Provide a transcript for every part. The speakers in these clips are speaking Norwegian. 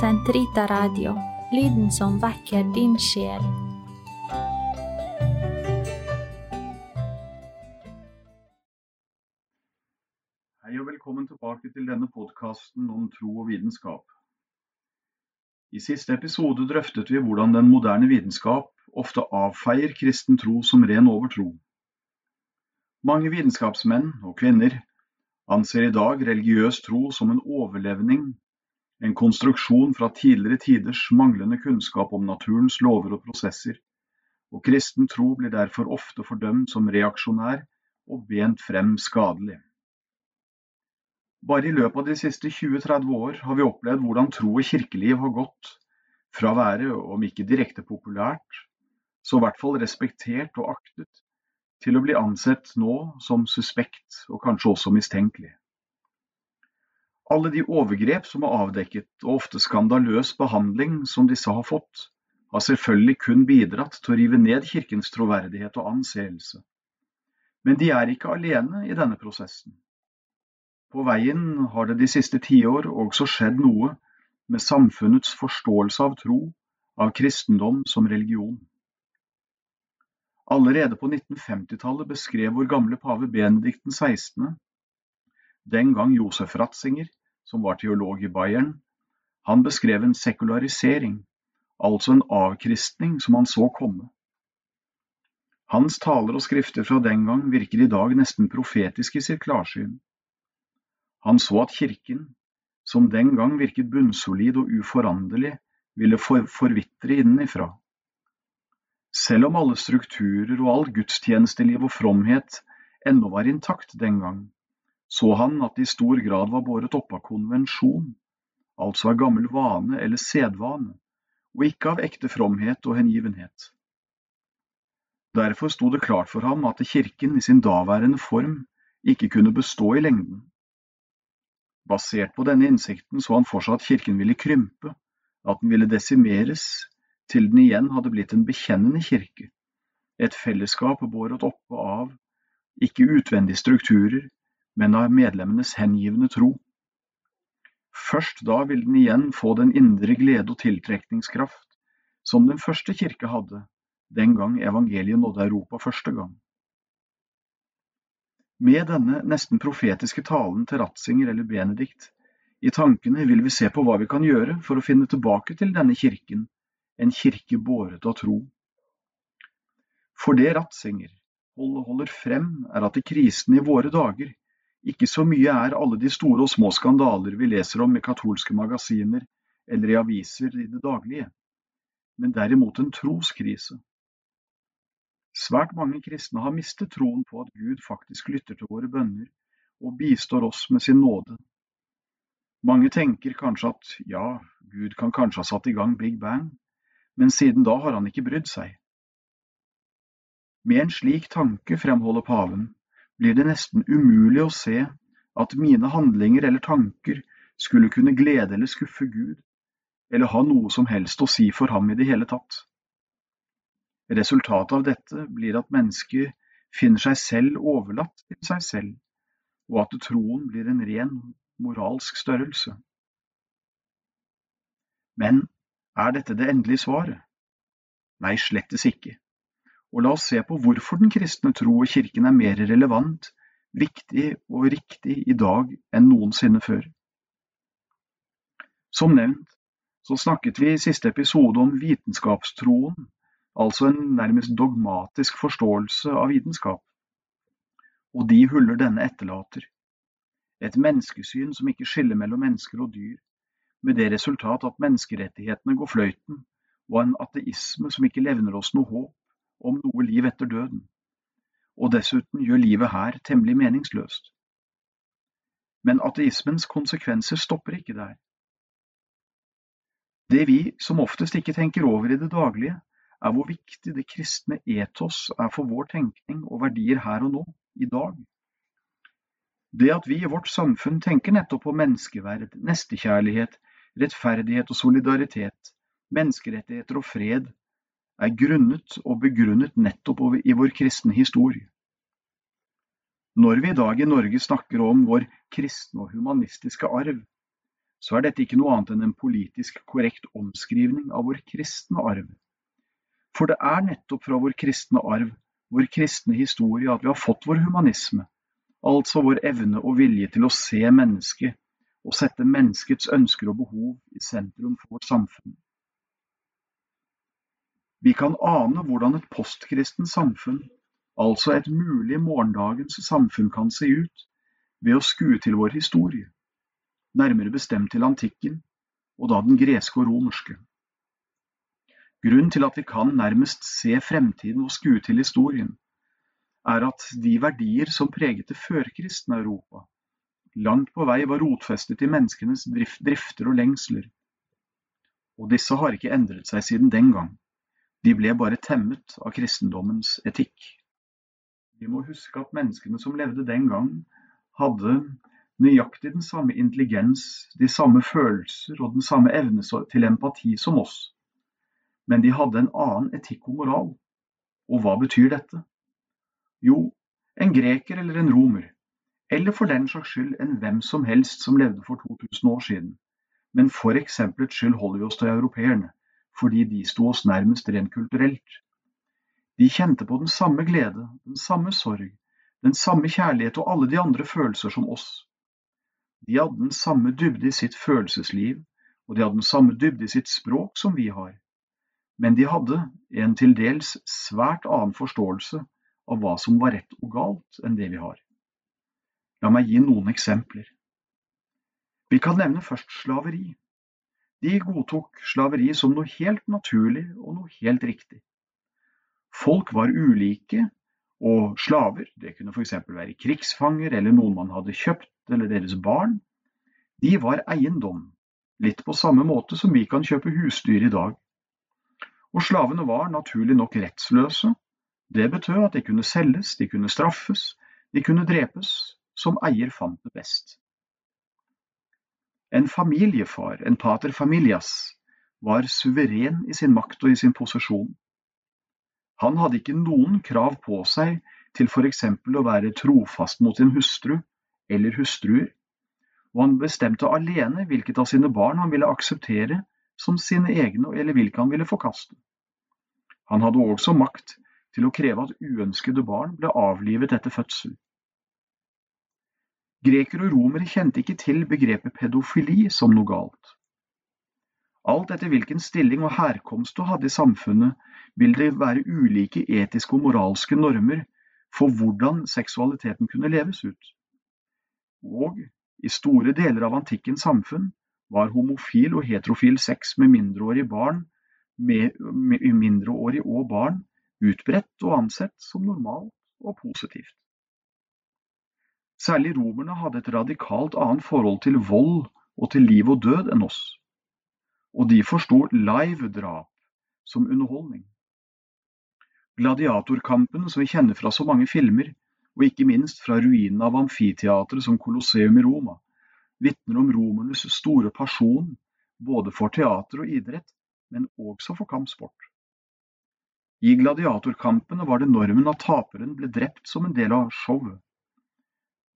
Sentrita Radio, lyden som vekker din sjel. Hei og velkommen tilbake til denne podkasten om tro og vitenskap. I siste episode drøftet vi hvordan den moderne vitenskap ofte avfeier kristen tro som ren overtro. Mange vitenskapsmenn og -kvinner anser i dag religiøs tro som en overlevning, en konstruksjon fra tidligere tiders manglende kunnskap om naturens lover og prosesser, og kristen tro blir derfor ofte fordømt som reaksjonær og bent frem skadelig. Bare i løpet av de siste 20–30 år har vi opplevd hvordan tro og kirkeliv har gått fra å være, om ikke direkte populært, så i hvert fall respektert og aktet, til å bli ansett nå som suspekt og kanskje også mistenkelig. Alle de overgrep som er avdekket, og ofte skandaløs behandling som disse har fått, har selvfølgelig kun bidratt til å rive ned kirkens troverdighet og anseelse. Men de er ikke alene i denne prosessen. På veien har det de siste tiår også skjedd noe med samfunnets forståelse av tro, av kristendom som religion. Allerede på 1950-tallet beskrev vår gamle pave Benedikt 16., den gang Josef Ratzinger, som var teolog i Bayern, han beskrev en sekularisering, altså en avkristning som han så komme. Hans taler og skrifter fra den gang virker i dag nesten profetiske i sitt klarsyn. Han så at kirken, som den gang virket bunnsolid og uforanderlig, ville for forvitre innenfra. Selv om alle strukturer og all gudstjenesteliv og fromhet ennå var intakt den gang, så han at det i stor grad var båret opp av konvensjon, altså av gammel vane eller sedvane, og ikke av ekte fromhet og hengivenhet. Derfor sto det klart for ham at kirken i sin daværende form ikke kunne bestå i lengden. Basert på denne innsikten så han for seg at kirken ville krympe, at den ville desimeres, til den igjen hadde blitt en bekjennende kirke, et fellesskap båret oppe av ikke utvendige strukturer, men av medlemmenes hengivne tro. Først da vil den igjen få den indre glede og tiltrekningskraft som den første kirke hadde, den gang evangeliet nådde Europa første gang. Med denne nesten profetiske talen til Ratzinger eller Benedikt i tankene vil vi se på hva vi kan gjøre for å finne tilbake til denne kirken, en kirke båret av tro. For det Ratzinger holder frem, er at i krisen i våre dager ikke så mye er alle de store og små skandaler vi leser om i katolske magasiner eller i aviser i det daglige, men derimot en troskrise Svært mange kristne har mistet troen på at Gud faktisk lytter til våre bønner og bistår oss med sin nåde. Mange tenker kanskje at ja, Gud kan kanskje ha satt i gang Big Bang, men siden da har han ikke brydd seg. Med en slik tanke, fremholder paven, blir det nesten umulig å se at mine handlinger eller tanker skulle kunne glede eller skuffe Gud, eller ha noe som helst å si for ham i det hele tatt. Resultatet av dette blir at mennesket finner seg selv overlatt til seg selv, og at troen blir en ren moralsk størrelse. Men er dette det endelige svaret? Nei, slettes ikke. Og la oss se på hvorfor den kristne tro og kirken er mer relevant, viktig og riktig i dag enn noensinne før. Som nevnt så snakket vi i siste episode om vitenskapstroen altså en nærmest dogmatisk forståelse av vitenskap. Og de huller denne etterlater. Et menneskesyn som ikke skiller mellom mennesker og dyr, med det resultat at menneskerettighetene går fløyten, og en ateisme som ikke levner oss noe håp om noe liv etter døden, og dessuten gjør livet her temmelig meningsløst. Men ateismens konsekvenser stopper ikke der. Det vi som oftest ikke tenker over i det daglige, er hvor viktig det kristne etos er for vår tenkning og verdier her og nå, i dag. Det at vi i vårt samfunn tenker nettopp på menneskeverd, nestekjærlighet, rettferdighet og solidaritet, menneskerettigheter og fred, er grunnet og begrunnet nettopp i vår kristne historie. Når vi i dag i Norge snakker om vår kristne og humanistiske arv, så er dette ikke noe annet enn en politisk korrekt omskrivning av vår kristne arv. For det er nettopp fra vår kristne arv, vår kristne historie, at vi har fått vår humanisme, altså vår evne og vilje til å se mennesket og sette menneskets ønsker og behov i sentrum for vårt samfunn. Vi kan ane hvordan et postkristent samfunn, altså et mulig morgendagens samfunn, kan se ut ved å skue til vår historie nærmere bestemt til antikken, og da den greske og romerske. Grunnen til at vi kan nærmest se fremtiden og skue til historien, er at de verdier som preget det førkristne Europa, langt på vei var rotfestet i menneskenes drifter og lengsler. Og disse har ikke endret seg siden den gang. De ble bare temmet av kristendommens etikk. Vi må huske at menneskene som levde den gang, hadde nøyaktig den samme intelligens, de samme følelser og den samme evne til empati som oss, men de hadde en annen etikk og moral. Og hva betyr dette? Jo, en greker eller en romer, eller for den saks skyld en hvem som helst som levde for 2000 år siden, men for eksempelets skyld holder vi oss til europeerne, fordi de sto oss nærmest rent kulturelt. De kjente på den samme glede, den samme sorg, den samme kjærlighet og alle de andre følelser som oss. De hadde den samme dybde i sitt følelsesliv, og de hadde den samme dybde i sitt språk som vi har. Men de hadde en til dels svært annen forståelse av hva som var rett og galt enn det vi har. La meg gi noen eksempler. Vi kan nevne først slaveri. De godtok slaveri som noe helt naturlig og noe helt riktig. Folk var ulike, og slaver, det kunne f.eks. være krigsfanger eller noen man hadde kjøpt eller deres barn, de var eiendom, litt på samme måte som vi kan kjøpe husdyr i dag. Og slavene var naturlig nok rettsløse. Det betød at de kunne selges, de kunne straffes, de kunne drepes, som eier fant det best. En familiefar, en pater familias, var suveren i sin makt og i sin posisjon. Han hadde ikke noen krav på seg til eksempel å være trofast mot sin hustru eller hustruer, og han bestemte alene hvilket av sine barn han ville akseptere som sine egne eller hvilke han ville forkaste. Han hadde også makt til å kreve at uønskede barn ble avlivet etter fødsel. Grekere og romere kjente ikke til begrepet pedofili som noe galt. Alt etter hvilken stilling og herkomst du hadde i samfunnet, vil det være ulike etiske og moralske normer for hvordan seksualiteten kunne leves ut og i store deler av antikkens samfunn var homofil og heterofil sex med mindreårige barn med, med mindreårige og barn utbredt og ansett som normalt og positivt. Særlig romerne hadde et radikalt annet forhold til vold og til liv og død enn oss, og de forsto live-drap som underholdning. Gladiatorkampen, som vi kjenner fra så mange filmer, og ikke minst fra ruinene av amfiteatret som Colosseum i Roma, vitner om romernes store pasjon både for teater og idrett, men også for kampsport. I gladiatorkampene var det normen at taperen ble drept som en del av showet.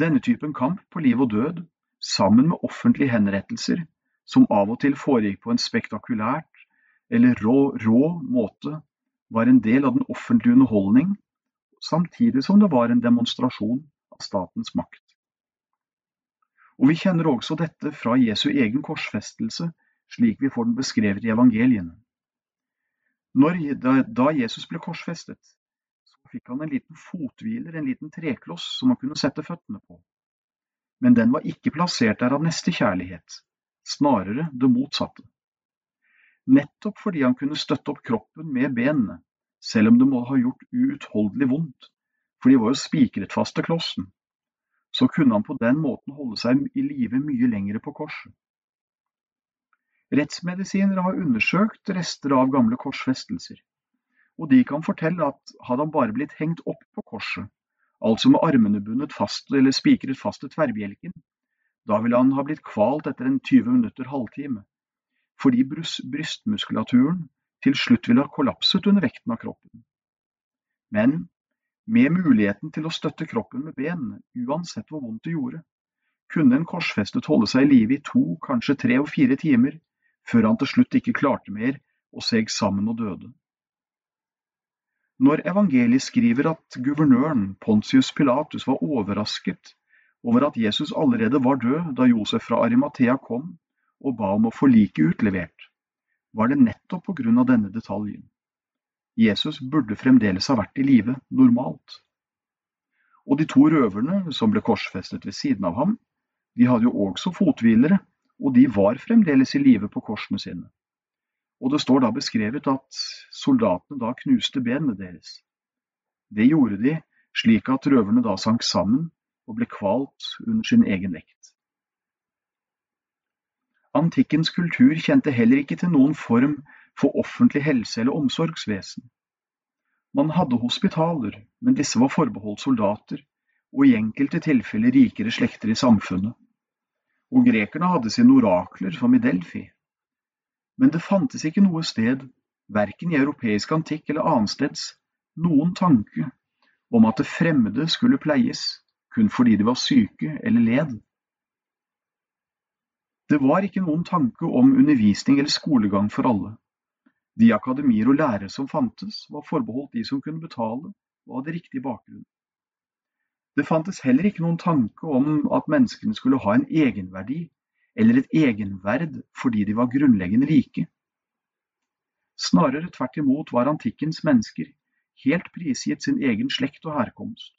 Denne typen kamp på liv og død, sammen med offentlige henrettelser, som av og til foregikk på en spektakulært eller rå, rå måte, var en del av den offentlige underholdning samtidig som det var en demonstrasjon av statens makt. Og Vi kjenner også dette fra Jesu egen korsfestelse, slik vi får den beskrevet i evangeliene. Når, da, Jesus ble korsfestet, fikk han en liten fothviler, en liten trekloss som han kunne sette føttene på. Men den var ikke plassert der av nestekjærlighet, snarere det motsatte. Nettopp fordi han kunne støtte opp kroppen med benene, selv om det må ha gjort uutholdelig vondt, for de var jo spikret fast til klossen. Så kunne han på den måten holde seg i live mye lengre på korset. Rettsmedisinere har undersøkt rester av gamle korsfestelser, og de kan fortelle at hadde han bare blitt hengt opp på korset, altså med armene bundet fast eller spikret fast til tverrbjelken, da ville han ha blitt kvalt etter en 20 minutter halvtime, fordi brystmuskulaturen til slutt ville ha kollapset under vekten av kroppen. Men med muligheten til å støtte kroppen med benene, uansett hvor vondt det gjorde, kunne en korsfestet holde seg i live i to, kanskje tre og fire timer, før han til slutt ikke klarte mer og seg sammen og døde. Når evangeliet skriver at guvernøren Pontius Pilatus var overrasket over at Jesus allerede var død da Josef fra Arimathea kom og ba om å få liket utlevert, var det nettopp på grunn av denne detaljen. Jesus burde fremdeles ha vært i live normalt. Og de to røverne som ble korsfestet ved siden av ham, de hadde jo også fothvilere, og de var fremdeles i live på korsene sine. Og det står da beskrevet at soldatene da knuste benene deres. Det gjorde de slik at røverne da sank sammen og ble kvalt under sin egen vekt. Antikkens kultur kjente heller ikke til noen form for offentlig helse- eller omsorgsvesen. Man hadde hospitaler, men disse var forbeholdt soldater, og i enkelte tilfeller rikere slekter i samfunnet. Og grekerne hadde sine orakler, som i Delfi. Men det fantes ikke noe sted, verken i europeisk antikk eller annensteds, noen tanke om at det fremmede skulle pleies, kun fordi de var syke eller led. Det var ikke noen tanke om undervisning eller skolegang for alle. De akademier og lærere som fantes, var forbeholdt de som kunne betale og hadde riktig bakgrunn. Det fantes heller ikke noen tanke om at menneskene skulle ha en egenverdi eller et egenverd fordi de var grunnleggende like. Snarere tvert imot var antikkens mennesker helt prisgitt sin egen slekt og herkomst.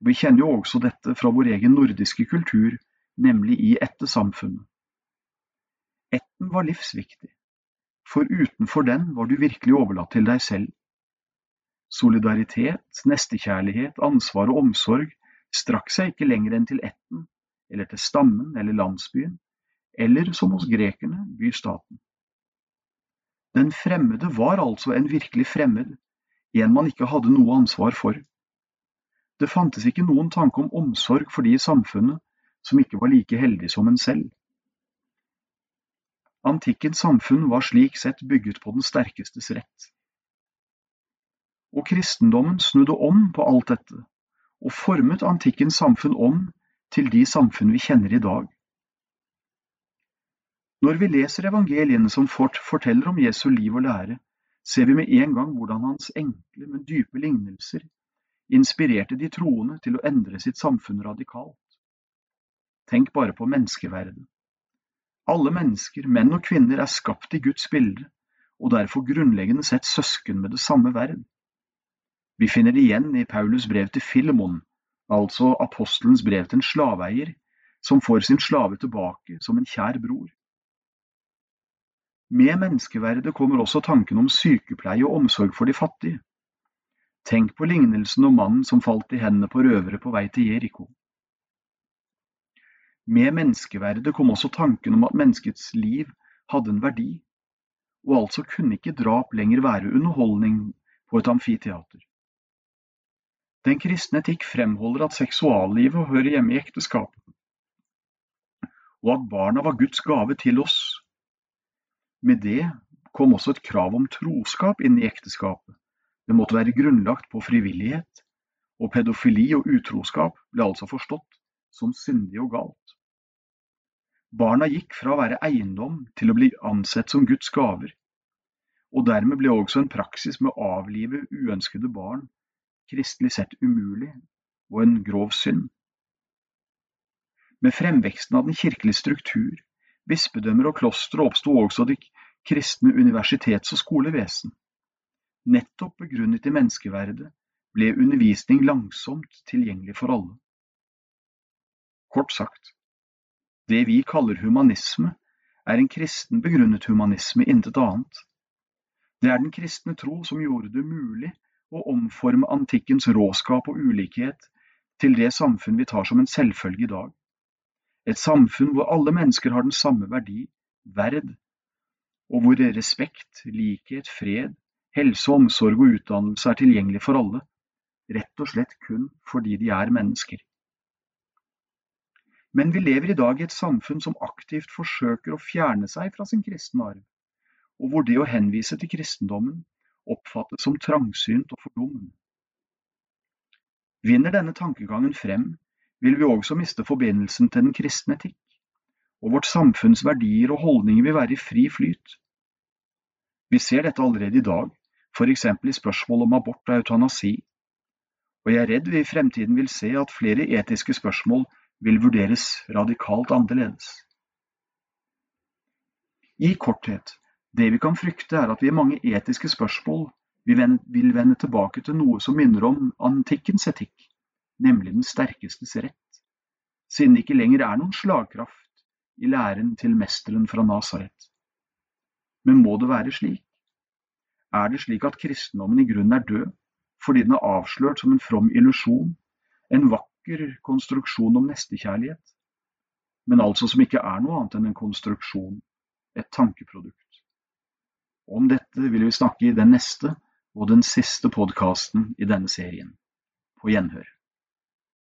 Vi kjenner jo også dette fra vår egen nordiske kultur, nemlig i ættesamfunnet. Ætten var livsviktig for utenfor den var du virkelig overlatt til deg selv. Solidaritet, nestekjærlighet, ansvar og omsorg strakk seg ikke lenger enn til ætten, eller til stammen eller landsbyen, eller som hos grekerne, bystaten. Den fremmede var altså en virkelig fremmed, en man ikke hadde noe ansvar for. Det fantes ikke noen tanke om omsorg for de i samfunnet som ikke var like heldige som en selv. Antikkens samfunn var slik sett bygget på den sterkestes rett. Og kristendommen snudde om på alt dette, og formet antikkens samfunn om til de samfunn vi kjenner i dag. Når vi leser evangeliene som fort forteller om Jesu liv og lære, ser vi med en gang hvordan hans enkle, men dype lignelser inspirerte de troende til å endre sitt samfunn radikalt. Tenk bare på menneskeverdet. Alle mennesker, menn og kvinner, er skapt i Guds bilde, og derfor grunnleggende sett søsken med det samme verd. Vi finner det igjen i Paulus brev til Filemon, altså apostelens brev til en slaveeier, som får sin slave tilbake som en kjær bror. Med menneskeverdet kommer også tanken om sykepleie og omsorg for de fattige. Tenk på lignelsen om mannen som falt i hendene på røvere på vei til Jeriko. Med menneskeverdet kom også tanken om at menneskets liv hadde en verdi, og altså kunne ikke drap lenger være underholdning på et amfiteater. Den kristne etikk fremholder at seksuallivet hører hjemme i ekteskapet, og at barna var Guds gave til oss. Med det kom også et krav om troskap inn i ekteskapet. Det måtte være grunnlagt på frivillighet, og pedofili og utroskap ble altså forstått som syndig og galt. Barna gikk fra å være eiendom til å bli ansett som Guds gaver, og dermed ble også en praksis med å avlive uønskede barn kristelig sett umulig og en grov synd. Med fremveksten av den kirkelige struktur, bispedømmer og klostre oppsto også det kristne universitets- og skolevesen. Nettopp begrunnet i menneskeverdet ble undervisning langsomt tilgjengelig for alle. Kort sagt, det vi kaller humanisme, er en kristen begrunnet humanisme, intet annet. Det er den kristne tro som gjorde det mulig å omforme antikkens råskap og ulikhet til det samfunn vi tar som en selvfølge i dag. Et samfunn hvor alle mennesker har den samme verdi, verd, og hvor respekt, likhet, fred, helse, omsorg og utdannelse er tilgjengelig for alle, rett og slett kun fordi de er mennesker. Men vi lever i dag i et samfunn som aktivt forsøker å fjerne seg fra sin kristne arv, og hvor det å henvise til kristendommen oppfattes som trangsynt og fordummende. Vinner denne tankegangen frem, vil vi også miste forbindelsen til den kristne etikk, og vårt samfunns verdier og holdninger vil være i fri flyt. Vi ser dette allerede i dag, f.eks. i spørsmål om abort og eutanasi, og jeg er redd vi i fremtiden vil se at flere etiske spørsmål vil vurderes radikalt annerledes. I korthet, det vi kan frykte er at vi i mange etiske spørsmål vil vende tilbake til noe som minner om antikkens etikk, nemlig den sterkestes rett, siden det ikke lenger er noen slagkraft i læren til mesteren fra Nasaret. Men må det være slik? Er det slik at kristendommen i grunnen er død, fordi den er avslørt som en from illusjon, en vakker konstruksjon om nestekjærlighet, men altså som ikke er noe annet enn en konstruksjon, et tankeprodukt? Om dette vil vi snakke i den neste og den siste podkasten i denne serien. På gjenhør.